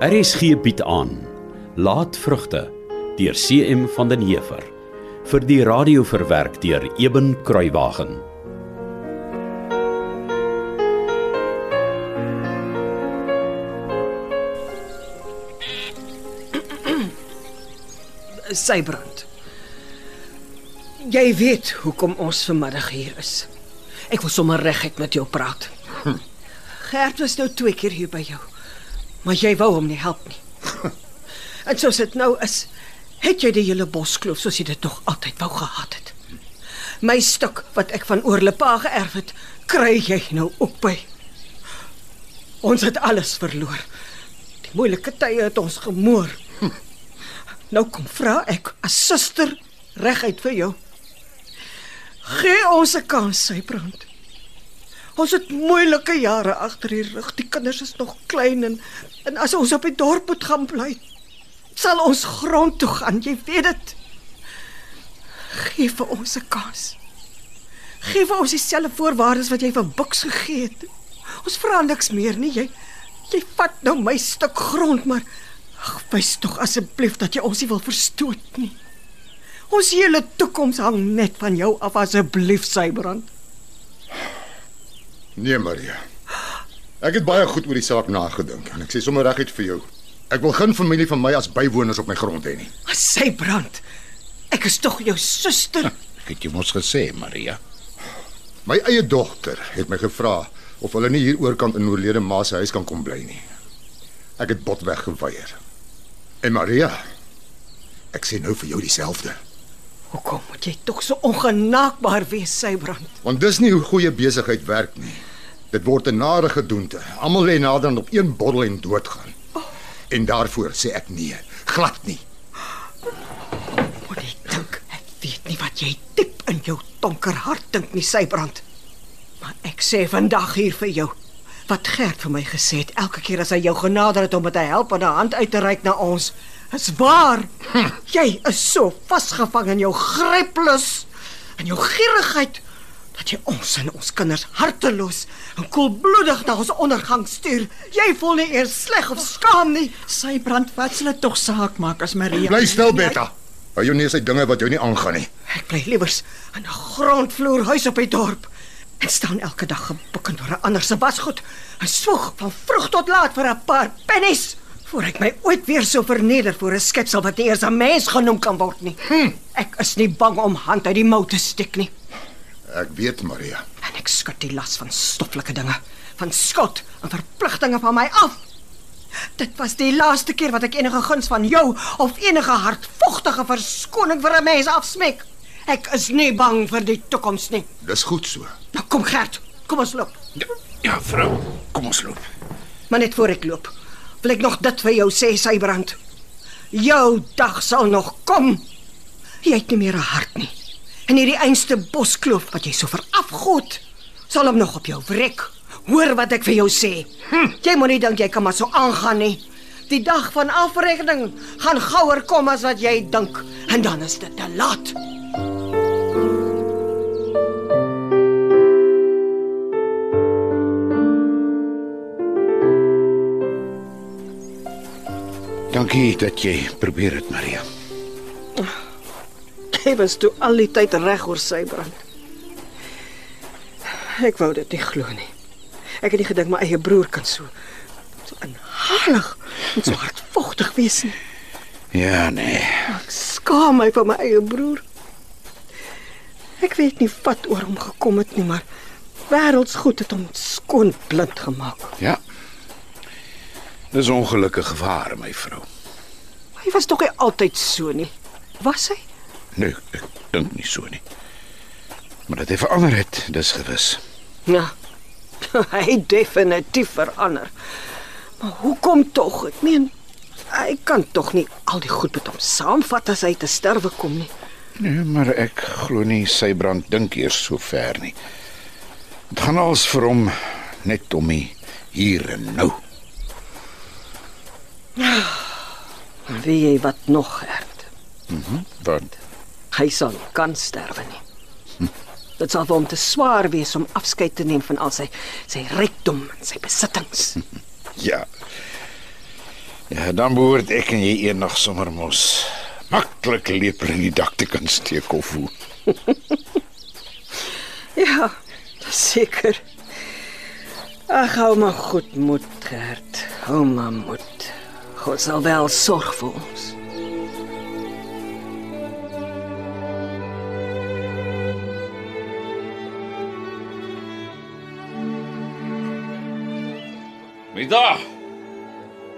RSG bied aan Laatvrugte deur CM van den Heever vir die radio verwerk deur Eben Kruiwagen. Sybrand. Jy weet hoekom ons vanmiddag hier is. Ek wil sommer reguit met jou praat. Gert was nou twee keer hier by jou. Maar jy wou hom nie help nie. En soos dit nou is, het jy die hele boskloof soos jy dit nog altyd wou gehad het. My stuk wat ek van oorlepa geërf het, kry jy nou ook by. Ons het alles verloor. Die moeilike tye het ons gemoor. Nou kom vra ek as suster reguit vir jou. Gee ons 'n kans, Sybrand. Ons het moeilike jare agter die rug. Die kinders is nog klein en en as ons op die dorp moet gaan bly, sal ons grond toe gaan, jy weet dit. Gee vir ons 'n kans. Gee vir ons dieselfde voorwaardes wat jy vir Buks gegee het. Ons vra niks meer nie. Jy jy vat nou my stuk grond, maar ag, wys tog asseblief dat jy ons nie wil verstoot nie. Ons hele toekoms hang net van jou af asseblief, Sybrand. Nee, Maria. Ek het baie goed oor die saak nagedink en ek sê sommer reguit vir jou. Ek wil geen familie van my as bywoners op my grond hê nie. Sybrand. Ek is tog jou suster. Ek het jou mos gesê, Maria. My eie dogter het my gevra of hulle nie hier oorkant in oorlede ma se huis kan kom bly nie. Ek het botweg geweier. En Maria, ek sê nou vir jou dieselfde. Hoekom moet jy tog so ongenaakbaar wees, Sybrand? Want dis nie hoe goeie besigheid werk nie. Dit word 'n nare gedoente. Almal lê nader aan op een bottel en doodgaan. En daarvoor sê ek nee, glad nie. Moet jy dink ek weet nie wat jy diep in jou donker hart dink nie, Sybrand. Maar ek sê vandag hier vir jou wat Gert vir my gesê het elke keer as hy jou genader het om met 'n helpende hand uit te reik na ons. Is waar. Hm. Jy is so vasgevang in jou greplus en jou gierigheid dat jy ons en ons kinders harteloos en koelbloedig na ons ondergang stuur. Jy voel nie eers sleg of skaam nie. Sy brand wat dit tog saak maak as Maria. Bly stil, Betta. Hou jou neus uit dinge wat jou nie aangaan nie. Ek bly liewers in 'n grondvloer huis op die dorp en staan elke dag gebukkend oor 'n ander se wasgoed en swoeg van vroeg tot laat vir 'n paar pennies voor ek my ooit weer so verneder voor 'n skepsel wat nie eers 'n mens genoem kan word nie. Hm. Ek is nie bang om hand uit die mou te steek nie. Ek weet, Maria. En ek skud die las van stoffelike dinge, van skuld en verpligtinge van my af. Dit was die laaste keer wat ek enige guns van jou of enige hartvogtige verskoning vir 'n mens afsmeek. Ek is nie bang vir die toekoms nie. Dis goed so. Nou kom Gert, kom ons loop. Ja, ja vrou, kom ons loop. Maar net voor ek loop, wil ek nog dit vir jou sê, Sybrand. Jou dag sal nog kom. Jy het nie meer 'n hart nie. En hierdie einste boskloof wat jy so verafgod, sal hom nog op jou wrek. Hoor wat ek vir jou sê. Hm, jy moenie dink jy kan maar so aangaan nie. Die dag van afrekening gaan gouer kom as wat jy dink en dan is dit te laat. Dankie dat jy probeer het, Maria. Hy was toe al die tyd reg oor sy brand. Ek wou dit nie glo nie. Ek het nie gedink my eie broer kan so so inhalig en so hardvogtig wees nie. Ja, nee. Ek skaam my vir my eie broer. Ek weet nie wat oor hom gekom het nie, maar wêreldsgoed het hom skoon blind gemaak. Ja. Dis ongelukkige ware, my vrou. Hy was tog altyd so nie. Was hy? Nee, ek dink nie so nie. Maar dat hy verander het, dis gewis. Ja. Hy het definitief verander. Maar hoekom tog? Ek meen, hy kan tog nie al die goed met hom saamvat as hy te sterwe kom nie. Nee, maar ek glo nie sy brand dink eers so ver nie. Dit gaan als vir hom net om die hier en nou. Wie jy wat nog hert. Mhm. Wat? Hy sal kan sterwe nie. Dit sal vir hom te swaar wees om afskeid te neem van al sy sy rykdom en sy besittings. Ja. Ja, dan behoort ek en jy eendag sommer mos maklik leper in die dak te kan steek of hoe. Ja, seker. Ag, hou maar goed moed, Gert. Hou maar moed. God sal wel sorg vir ons. Mita!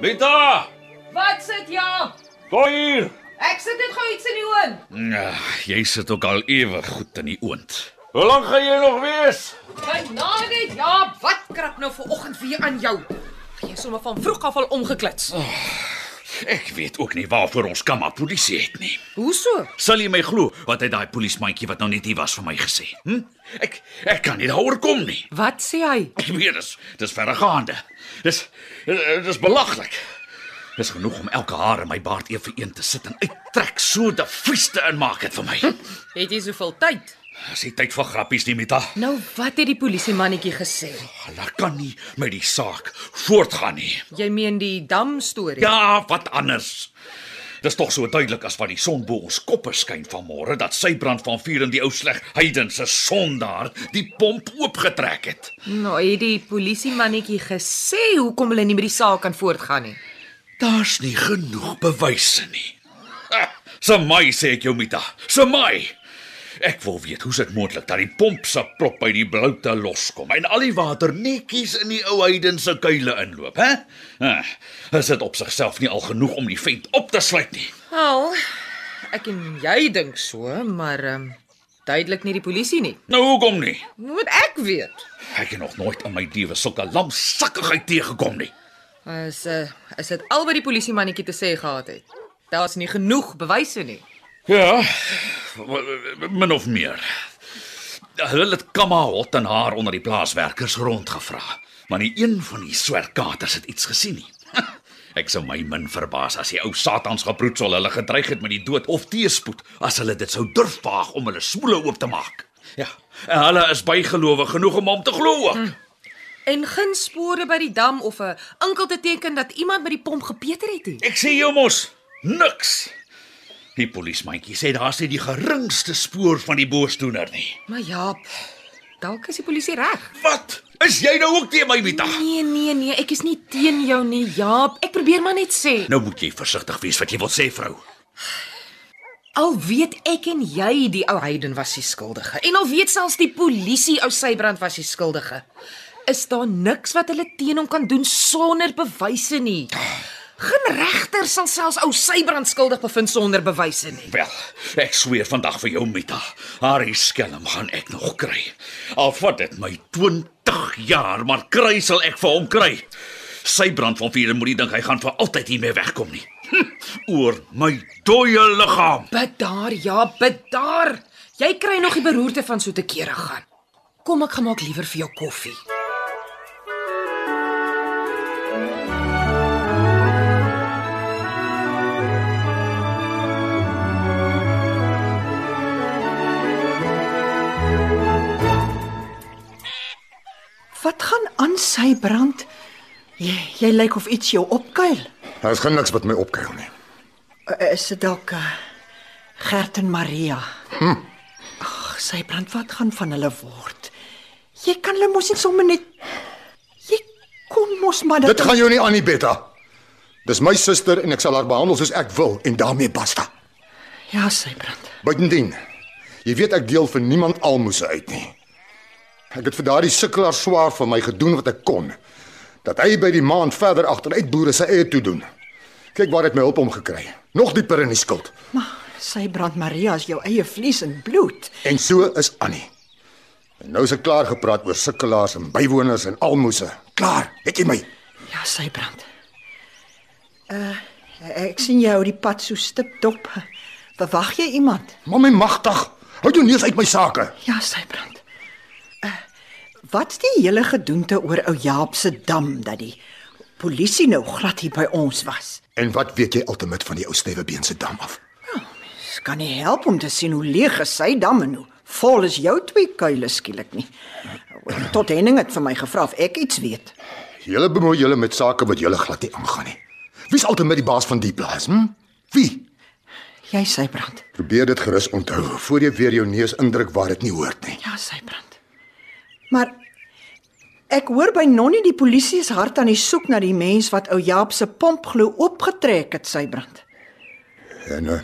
Mita! Wat sit ja? Kom hier. Ek sit net gou iets in die oond. Ja, jy sit ook al ewig goed in die oond. Hoe lank gaan jy nog wees? Genade, ja, wat krap nou ver oggend weer aan jou? Jy is sommer van vroeg af al omgeklits. Ek weet ook nie waarvoor ons kamma polisie het nie. Hoe so? Sal jy my glo wat het daai polismandjie wat nou net hier was vir my gesê? Hm? Ek ek kan nie daaroor kom nie. Wat sê hy? Ek weet dis dis verregaande. Dis dis belaglik. Dis genoeg om elke haar in my baard een vir een te sit en uittrek so die vrieste inmaak het vir my. Het jy soveel tyd? Dis nie tyd vir grappies nie, Mita. Nou, wat het die polisiemannetjie gesê? Hulle kan nie met die saak voortgaan nie. Jy meen die dam storie? Ja, wat anders? Dis tog so duidelik as wat die son bo ons koppe skyn vanmôre dat sy brand van vuur in die ou sleg heidense sondaar die pomp oopgetrek het. Nou, het die polisiemannetjie gesê hoekom hulle nie met die saak kan voortgaan nie. Daar's nie genoeg bewyse nie. Samai sê ek jou Mita. Samai. Ek wil weet hoe's dit moontlik dat die pomp se prop by die bloute loskom en al die water netjies in die ou heidense kuile inloop, hè? Ah, is dit op sigself nie al genoeg om die vent op te sluit nie? Wel, ek en jy dink so, maar ehm um, duidelik nie die polisie nie. Nou hoekom nie? Moet ek weet? Ek het nog nooit in my lewe sulke lamsakkigheid teëgekom nie. Is uh, is dit al wat die polisiemannetjie te sê gehad het? Daar's nie genoeg bewyse nie. Ja, min of meer. Hulle het kamma hot en haar onder die plaaswerkers rondgevra, maar nie een van die swerkaters het iets gesien nie. Ek sou my min verbaas as die ou satans gebroedsel hulle gedreig het met die dood of teëspoed as hulle dit sou durf waag om hulle smoele oop te maak. Ja, en hulle is bygelowig genoeg om hom te glo ook. Hm. En geen spore by die dam of 'n enkel te teken dat iemand by die pomp gepeter het nie. Ek sê jou mos, niks. Die polismandjie sê daar's nie die geringste spoor van die boosdoener nie. Maar ja, dalk is die polisie reg. Wat? Is jy nou ook teen my, Mita? Nee, nee, nee, ek is nie teen jou nie, Jaap. Ek probeer maar net sê. Nou moet jy versigtig wees wat jy wil sê, vrou. Al weet ek en jy die ou Hayden was die skuldige en al weet selfs die polisie ou Sybrand was die skuldige. Is daar niks wat hulle teen hom kan doen sonder bewyse nie? Geen regter sal selfs ou Sybrand skuldig bevind sonder bewyse nie. Wel, ek sweer vandag vir jou, Mita, haar skelm gaan ek nog kry. Al vat dit my 20 jaar, maar kry sal ek vir hom kry. Sybrand van vier moet nie dink hy gaan vir altyd hiermee wegkom nie. Hm, oor my dooie liggaam. Bedaar, ja, bedaar. Jy kry nog die beroerte van so te kere gaan. Kom ek gemaak liewer vir jou koffie. Wat gaan aan sy brand? Jy, jy lyk of iets jou opkuil. Daar's geen niks wat my opkuil nie. Uh, Is dit dalk uh, Gert en Maria? Hm. Ag, sy brand wat gaan van hulle word? Jy kan hulle mos nie sommer net Jy kon mos maar Dit gaan jou nie aan nie, Betta. Dis my suster en ek sal haar behandel soos ek wil en daarmee basta. Ja, sy brand. Buitendien, jy weet ek deel vir niemand almoses uit nie. Ek het vir daardie sukkelaar swaar vir my gedoen wat ek kon. Dat hy by die maand verder agteruit boere se eie toe doen. Kyk waar het my hulp om gekry. Nog dieper in die skuld. Maar sy brand Maria is jou eie vlees en bloed. En so is Annie. En nou is ek klaar gepraat oor sukkelaars en bywoners en almoses. Klaar, het jy my? Ja, sy brand. Uh ek sien jy hou die pad so stip dop. Verwag jy iemand? Mamy magtig. Hou jou neus uit my sake. Ja, sy brand. Wat's die hele gedoente oor ou Jaap se dam dat die polisie nou glad hier by ons was? En wat weet jy altemit van die ou Stewebeen se dam af? Dit kan nie help om te sien hoe leeg is sy dam en hoe vol is jou twee kuile skielik nie. Tot Henning het vir my gevra of ek iets weet. Julle bemoei julle met sake wat julle glad nie aangaan nie. Wie's altyd die baas van die plaas, hm? Wie? Jy sê brand. Probeer dit gerus onthou voor jy weer jou neus indruk waar dit nie hoort nie. Ja, sê brand. Maar ek hoor by Nonnie die polisie is hard aan die soek na die mens wat ou Jaap se pomp glo oopgetrek het, sê brand. En uh,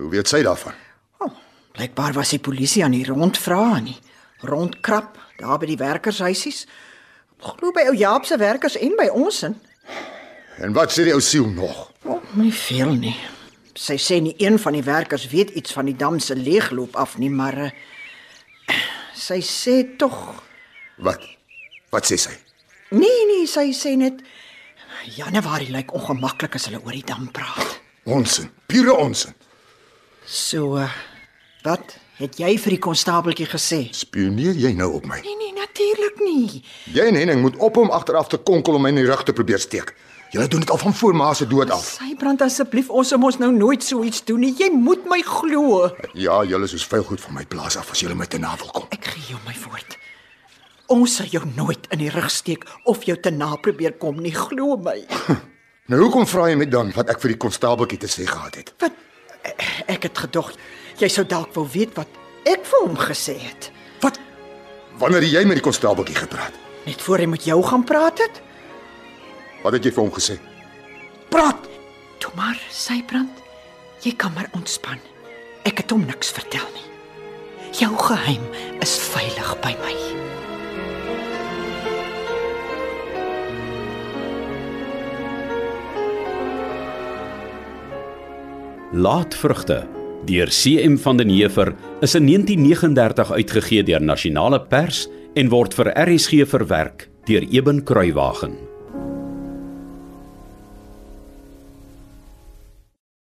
hoe weet sy daarvan? Oh, blykbaar was die polisie aan die rondvra aan die rondkrap daar by die werkershuisies. Glo by ou Jaap se werkers en by ons in. En wat sê die ou siel nog? Oh, nie veel nie. Sy sê nie een van die werkers weet iets van die dam se leegloop af nie, maar uh, sy sê tog Wat? Wat sê sy? Nee nee, sy sê net Januarie lyk ongemaklik as hulle oor die dam praat. Onsin, pure onsin. So uh, wat het jy vir die konstabeltjie gesê? Spioneer jy nou op my? Nee nee, natuurlik nie. Jy en Henning moet op hom agteraf te konkel om my in die rug te probeer steek. Julle doen dit al van voor ma se dood af. Sy brand asseblief, ons sou mos nou nooit so iets doen nie. Jy moet my glo. Ja, julle is soos vuil goed van my plaas af as julle my te na wil kom. Ek gee jou my woord. Ons sal jou nooit in die rug steek of jou te na probeer kom nie, glo my. Nou hoekom vra jy my dan wat ek vir die konstabeltjie te sê gehad het? Wat ek het gedog jy sou dalk wou weet wat ek vir hom gesê het. Wat? Wanneer jy met die konstabeltjie gepraat? Net voor hy met jou gaan praat het? Wat het jy vir hom gesê? Praat. Toe maar, sy brand. Jy kan maar ontspan. Ek het hom niks vertel nie. Jou geheim is veilig by my. Laatvrugte deur CM van den Heever is in 1939 uitgegee deur Nasionale Pers en word vir RSG verwerk deur Eben Kruiwagen.